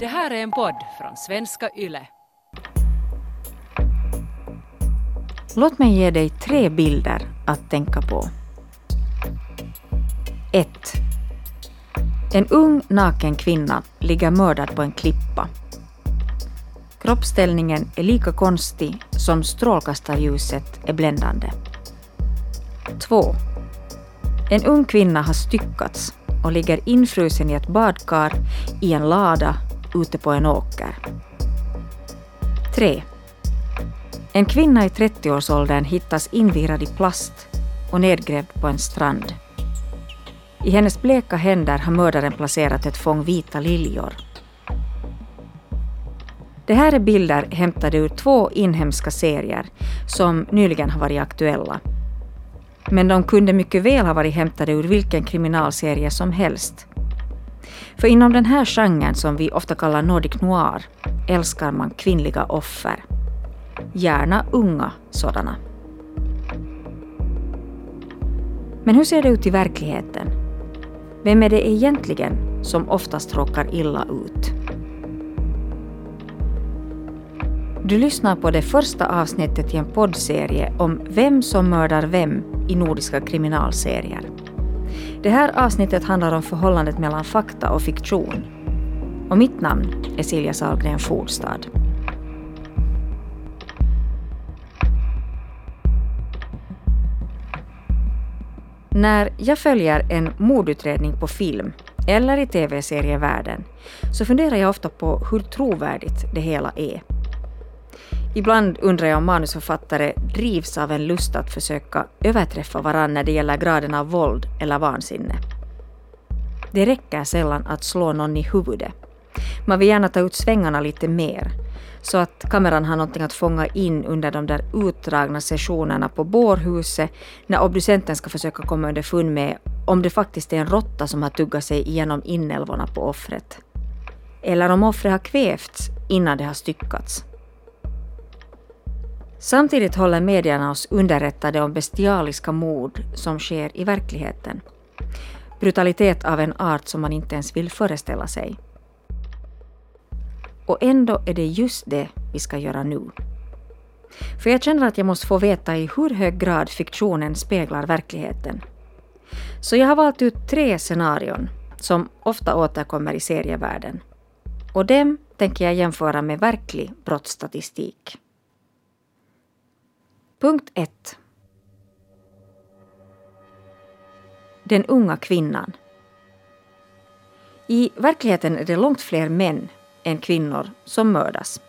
Det här är en podd från svenska YLE. Låt mig ge dig tre bilder att tänka på. 1. En ung naken kvinna ligger mördad på en klippa. Kroppsställningen är lika konstig som strålkastarljuset är bländande. 2. En ung kvinna har styckats och ligger infrusen i ett badkar i en lada ute på en åker. 3. En kvinna i 30-årsåldern hittas invirad i plast och nedgrävd på en strand. I hennes bleka händer har mördaren placerat ett fång vita liljor. Det här är bilder hämtade ur två inhemska serier som nyligen har varit aktuella. Men de kunde mycket väl ha varit hämtade ur vilken kriminalserie som helst. För inom den här genren som vi ofta kallar Nordic noir älskar man kvinnliga offer. Gärna unga sådana. Men hur ser det ut i verkligheten? Vem är det egentligen som oftast råkar illa ut? Du lyssnar på det första avsnittet i en poddserie om vem som mördar vem i nordiska kriminalserier. Det här avsnittet handlar om förhållandet mellan fakta och fiktion. Och mitt namn är Silja Sahlgren Fordstad. När jag följer en mordutredning på film eller i tv-serievärlden så funderar jag ofta på hur trovärdigt det hela är. Ibland undrar jag om manusförfattare drivs av en lust att försöka överträffa varandra när det gäller graden av våld eller vansinne. Det räcker sällan att slå någon i huvudet. Man vill gärna ta ut svängarna lite mer, så att kameran har någonting att fånga in under de där utdragna sessionerna på bårhuset när obducenten ska försöka komma underfund med om det faktiskt är en råtta som har tuggat sig igenom inälvorna på offret. Eller om offret har kvävts innan det har styckats. Samtidigt håller medierna oss underrättade om bestialiska mord som sker i verkligheten. Brutalitet av en art som man inte ens vill föreställa sig. Och ändå är det just det vi ska göra nu. För jag känner att jag måste få veta i hur hög grad fiktionen speglar verkligheten. Så jag har valt ut tre scenarion som ofta återkommer i serievärlden. Och dem tänker jag jämföra med verklig brottsstatistik. Punkt 1. Den unga kvinnan. I verkligheten är det långt fler män än kvinnor som mördas.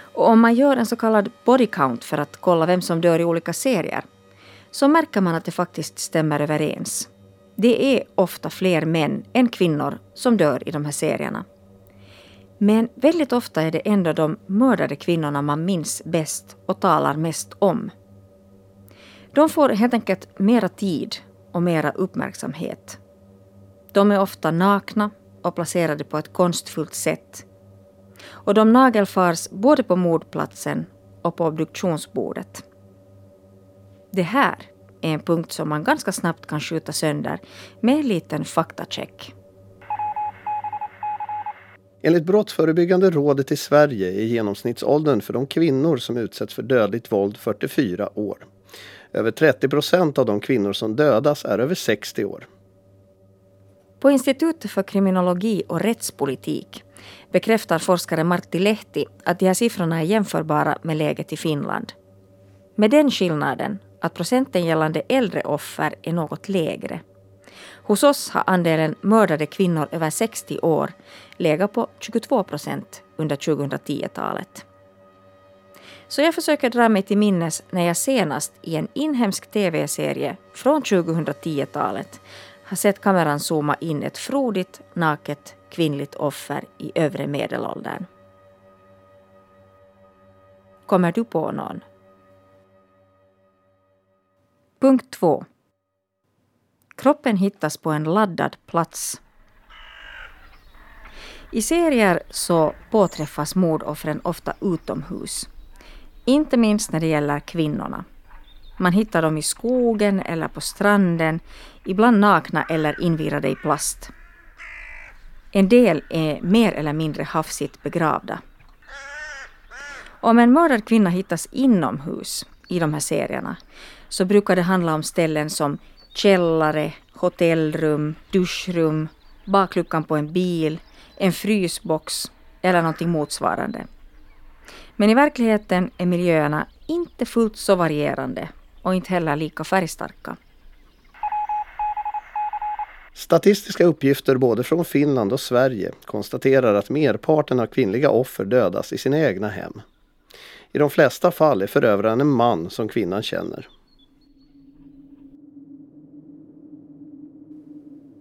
Och om man gör en så kallad body count för att kolla vem som dör i olika serier så märker man att det faktiskt stämmer överens. Det är ofta fler män än kvinnor som dör i de här serierna. Men väldigt ofta är det ändå de mördade kvinnorna man minns bäst och talar mest om. De får helt enkelt mera tid och mera uppmärksamhet. De är ofta nakna och placerade på ett konstfullt sätt. Och de nagelfars både på mordplatsen och på obduktionsbordet. Det här är en punkt som man ganska snabbt kan skjuta sönder med en liten faktacheck. Enligt Brottsförebyggande rådet i Sverige är genomsnittsåldern för de kvinnor som utsätts för dödligt våld 44 år. Över 30 procent av de kvinnor som dödas är över 60 år. På Institutet för kriminologi och rättspolitik bekräftar forskare Martti Lehti att de här siffrorna är jämförbara med läget i Finland. Med den skillnaden att procenten gällande äldre offer är något lägre. Hos oss har andelen mördade kvinnor över 60 år legat på 22 procent under 2010-talet. Så jag försöker dra mig till minnes när jag senast i en inhemsk tv-serie från 2010-talet har sett kameran zooma in ett frodigt, naket kvinnligt offer i övre medelåldern. Kommer du på någon? Punkt 2. Kroppen hittas på en laddad plats. I serier så påträffas mordoffren ofta utomhus. Inte minst när det gäller kvinnorna. Man hittar dem i skogen eller på stranden, ibland nakna eller invirade i plast. En del är mer eller mindre hafsigt begravda. Om en mördad kvinna hittas inomhus i de här serierna så brukar det handla om ställen som källare, hotellrum, duschrum, bakluckan på en bil, en frysbox eller någonting motsvarande. Men i verkligheten är miljöerna inte fullt så varierande och inte heller lika färgstarka. Statistiska uppgifter både från Finland och Sverige konstaterar att merparten av kvinnliga offer dödas i sina egna hem. I de flesta fall är förövaren en man som kvinnan känner.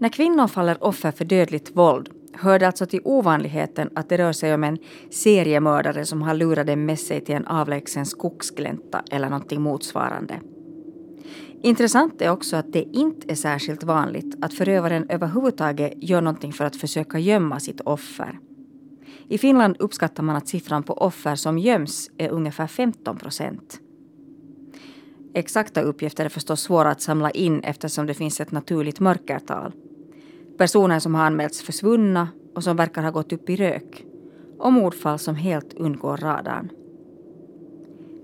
När kvinnor faller offer för dödligt våld hör det alltså till ovanligheten att det rör sig om en seriemördare som har lurat dem med sig till en avlägsen skogsglänta eller någonting motsvarande. Intressant är också att det inte är särskilt vanligt att förövaren överhuvudtaget gör någonting för att försöka gömma sitt offer. I Finland uppskattar man att siffran på offer som göms är ungefär 15 procent. Exakta uppgifter är förstås svåra att samla in eftersom det finns ett naturligt mörkertal. Personer som har anmälts försvunna och som verkar ha gått upp i rök. Och mordfall som helt undgår radarn.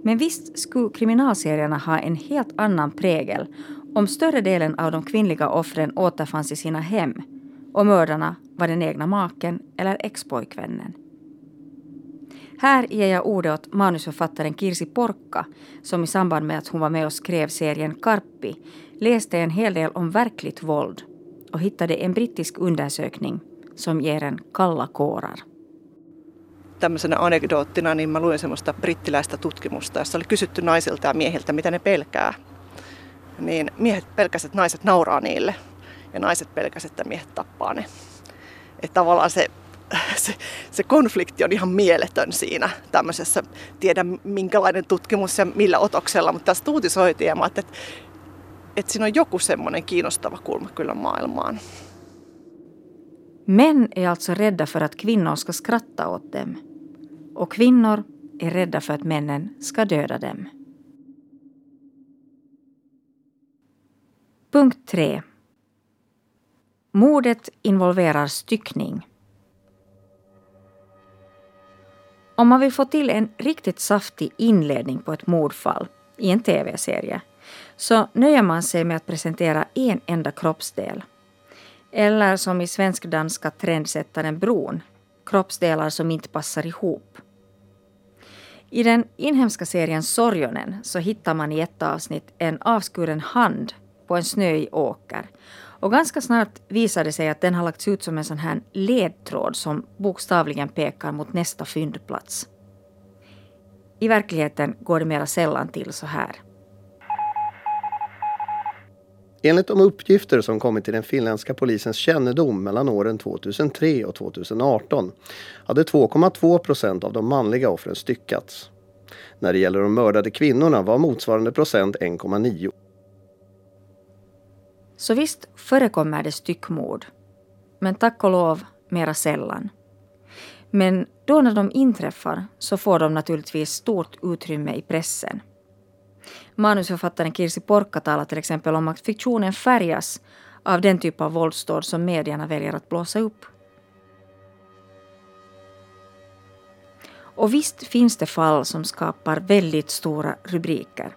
Men visst skulle kriminalserierna ha en helt annan prägel om större delen av de kvinnliga offren återfanns i sina hem och mördarna var den egna maken eller expojkvännen. Här ger jag ordet åt manusförfattaren Kirsi Porkka som i samband med att hon var med och skrev serien Karppi läste en hel del om verkligt våld och hittade en brittisk undersökning som ger en kalla kårar. Tämmöisenä anekdoottina niin mä luin semmoista brittiläistä tutkimusta, jossa oli kysytty naisilta ja miehiltä, mitä ne pelkää. Niin miehet pelkäsivät, että naiset nauraa niille ja naiset pelkäsivät, että miehet tappaa ne. Että tavallaan se, se, se konflikti on ihan mieletön siinä tämmöisessä, tiedä minkälainen tutkimus ja millä otoksella, mutta tässä uutisoitiin ja mä että, että siinä on joku semmoinen kiinnostava kulma kyllä maailmaan. Män är alltså rädda för att kvinnor ska skratta åt dem. Och kvinnor är rädda för att männen ska döda dem. Punkt 3. Mordet involverar styckning. Om man vill få till en riktigt saftig inledning på ett mordfall i en tv-serie så nöjer man sig med att presentera en enda kroppsdel. Eller som i svensk-danska trendsättaren Bron, kroppsdelar som inte passar ihop. I den inhemska serien Sorjonen så hittar man i ett avsnitt en avskuren hand på en snöig åker. Och ganska snart visar det sig att den har lagts ut som en sån här ledtråd som bokstavligen pekar mot nästa fyndplats. I verkligheten går det mera sällan till så här. Enligt de uppgifter som kommit till den finländska polisens kännedom mellan åren 2003 och 2018 hade 2,2 procent av de manliga offren styckats. När det gäller de mördade kvinnorna var motsvarande procent 1,9. Så visst förekommer det styckmord. Men tack och lov mera sällan. Men då när de inträffar så får de naturligtvis stort utrymme i pressen. Manusförfattaren Kirsi Porkka talar till exempel om att fiktionen färgas av den typ av våldsdåd som medierna väljer att blåsa upp. Och visst finns det fall som skapar väldigt stora rubriker.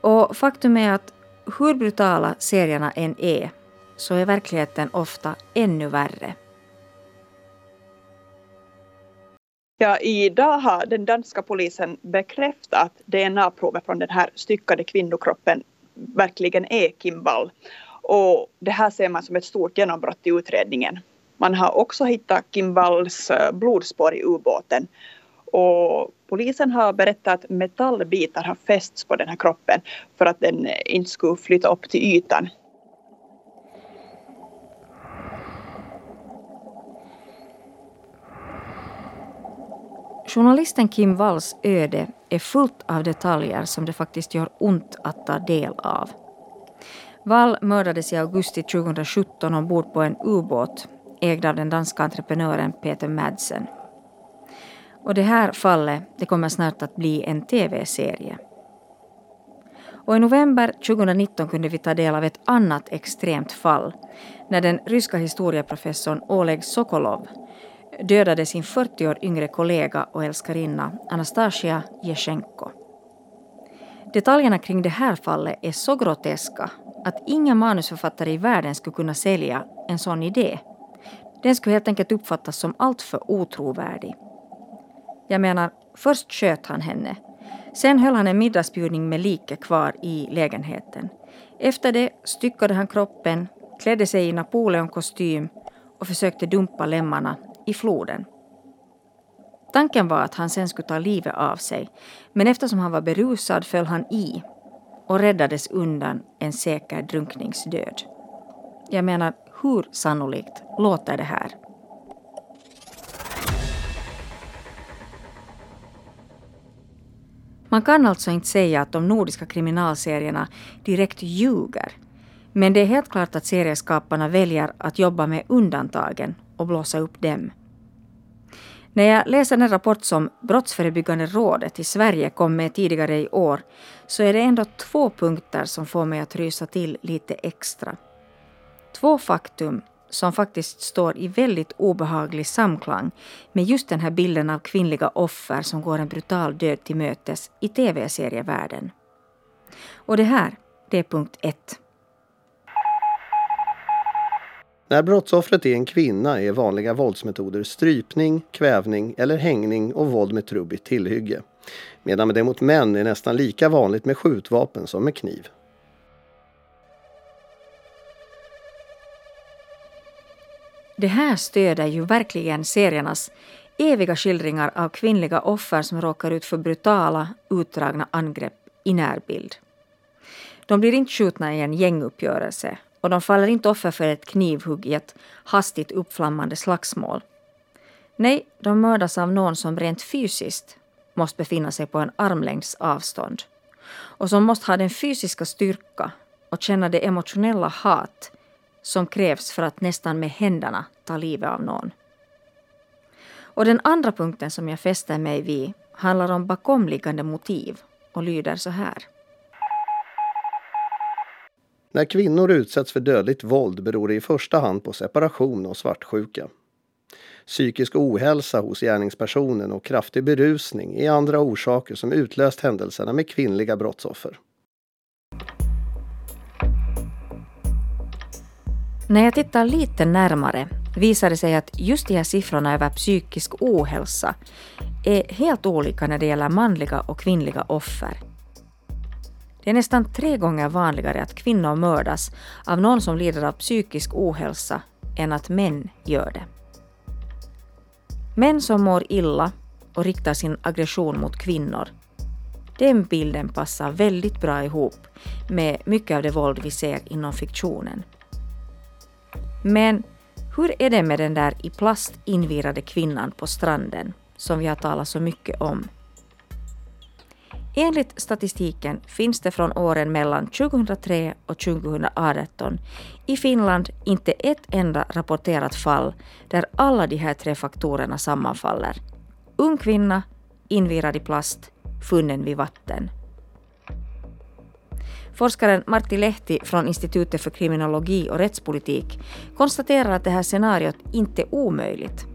Och faktum är att hur brutala serierna än är så är verkligheten ofta ännu värre. Ja, idag har den danska polisen bekräftat att DNA-provet från den här styckade kvinnokroppen verkligen är Kim Wall. Och det här ser man som ett stort genombrott i utredningen. Man har också hittat Kim Walls eh, blodspår i ubåten. Och polisen har berättat att metallbitar har fästs på den här kroppen för att den inte skulle flytta upp till ytan. Journalisten Kim Walls öde är fullt av detaljer som det faktiskt gör ont att ta del av. Wall mördades i augusti 2017 ombord på en ubåt ägd av den danska entreprenören Peter Madsen. Och det här fallet det kommer snart att bli en tv-serie. Och i november 2019 kunde vi ta del av ett annat extremt fall när den ryska historieprofessorn Oleg Sokolov dödade sin 40 år yngre kollega och älskarinna Anastasia Jeshenko. Detaljerna kring det här fallet är så groteska att ingen manusförfattare i världen skulle kunna sälja en sån idé. Den skulle helt enkelt uppfattas som alltför otrovärdig. Jag menar, först sköt han henne. Sen höll han en middagsbjudning med like kvar i lägenheten. Efter det styckade han kroppen, klädde sig i Napoleon-kostym och försökte dumpa lemmarna i floden. Tanken var att han sen skulle ta livet av sig, men eftersom han var berusad föll han i och räddades undan en säker drunkningsdöd. Jag menar, hur sannolikt låter det här? Man kan alltså inte säga att de nordiska kriminalserierna direkt ljuger. Men det är helt klart att serieskaparna väljer att jobba med undantagen och blåsa upp dem. När jag läser den rapport som Brottsförebyggande rådet i Sverige kom med tidigare i år så är det ändå två punkter som får mig att rysa till lite extra. Två faktum som faktiskt står i väldigt obehaglig samklang med just den här bilden av kvinnliga offer som går en brutal död till mötes i tv-serievärlden. Och det här, det är punkt ett. När brottsoffret är en kvinna är vanliga våldsmetoder strypning, kvävning eller hängning och våld med trubbigt tillhygge. Medan det mot män är nästan lika vanligt med skjutvapen som med kniv. Det här stöder ju verkligen seriernas eviga skildringar av kvinnliga offer som råkar ut för brutala, utdragna angrepp i närbild. De blir inte skjutna i en gänguppgörelse och de faller inte offer för ett knivhugg i ett hastigt uppflammande slagsmål. Nej, de mördas av någon som rent fysiskt måste befinna sig på en armlängds avstånd och som måste ha den fysiska styrka och känna det emotionella hat som krävs för att nästan med händerna ta livet av någon. Och den andra punkten som jag fäster mig vid handlar om bakomliggande motiv och lyder så här. När kvinnor utsätts för dödligt våld beror det i första hand på separation och svartsjuka. Psykisk ohälsa hos gärningspersonen och kraftig berusning är andra orsaker som utlöst händelserna med kvinnliga brottsoffer. När jag tittar lite närmare visar det sig att just de här siffrorna över psykisk ohälsa är helt olika när det gäller manliga och kvinnliga offer. Det är nästan tre gånger vanligare att kvinnor mördas av någon som lider av psykisk ohälsa än att män gör det. Män som mår illa och riktar sin aggression mot kvinnor den bilden passar väldigt bra ihop med mycket av det våld vi ser inom fiktionen. Men hur är det med den där i plast invirade kvinnan på stranden som vi har talat så mycket om? Enligt statistiken finns det från åren mellan 2003 och 2018 i Finland inte ett enda rapporterat fall där alla de här tre faktorerna sammanfaller. Ung kvinna, invirad i plast, funnen vid vatten. Forskaren Martti Lehti från Institutet för kriminologi och rättspolitik konstaterar att det här scenariot inte är omöjligt,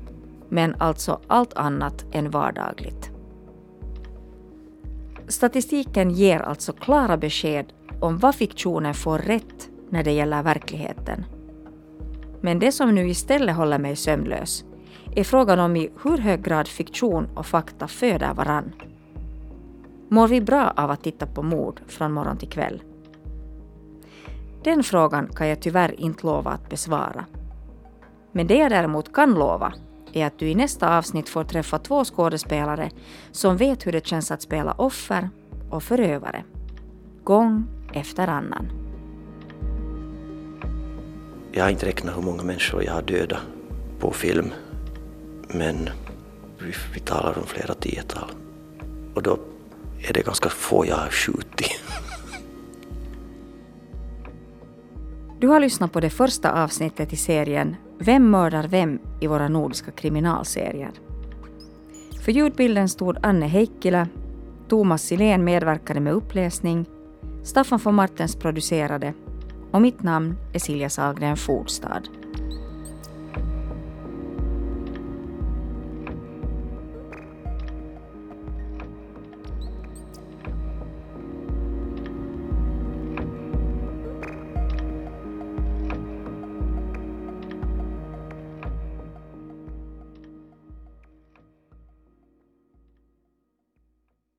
men alltså allt annat än vardagligt. Statistiken ger alltså klara besked om vad fiktionen får rätt när det gäller verkligheten. Men det som nu istället håller mig sömnlös är frågan om i hur hög grad fiktion och fakta föder varann. Mår vi bra av att titta på mord från morgon till kväll? Den frågan kan jag tyvärr inte lova att besvara. Men det jag däremot kan lova är att du i nästa avsnitt får träffa två skådespelare som vet hur det känns att spela offer och förövare. Gång efter annan. Jag har inte räknat hur många människor jag har dödat på film. Men vi, vi talar om flera tiotal. Och då är det ganska få jag har skjutit. Du har lyssnat på det första avsnittet i serien vem mördar vem i våra nordiska kriminalserier. För ljudbilden stod Anne Heikkilä, Thomas Silén medverkade med uppläsning, Staffan von Martens producerade och mitt namn är Silja Salgren Fordstad.